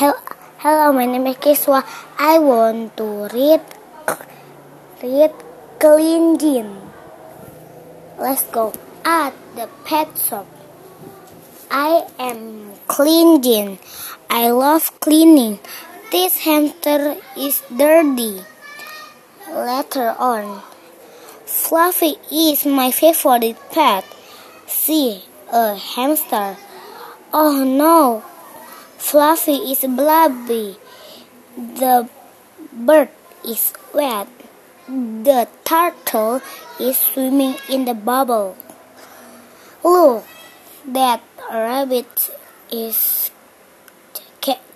Hello, my name is Kiswah. I want to read read Clean Jean. Let's go. At the pet shop. I am Clean Jean. I love cleaning. This hamster is dirty. Later on, Fluffy is my favorite pet. See, a hamster. Oh no, Fluffy is blubby. The bird is wet. The turtle is swimming in the bubble. Look, that rabbit is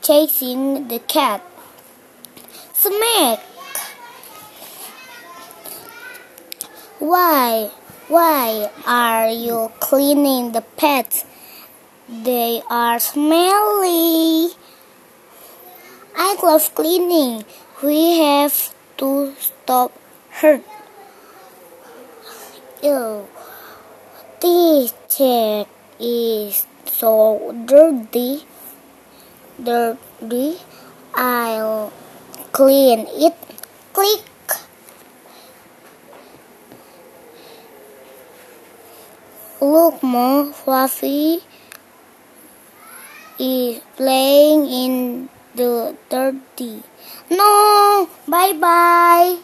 chasing the cat. Smack! Why? Why are you cleaning the pets? They are smelly. I love cleaning. We have to stop her. Ew. This chair is so dirty. Dirty. I'll clean it. Click. Look more fluffy is playing in the dirty. No, bye bye.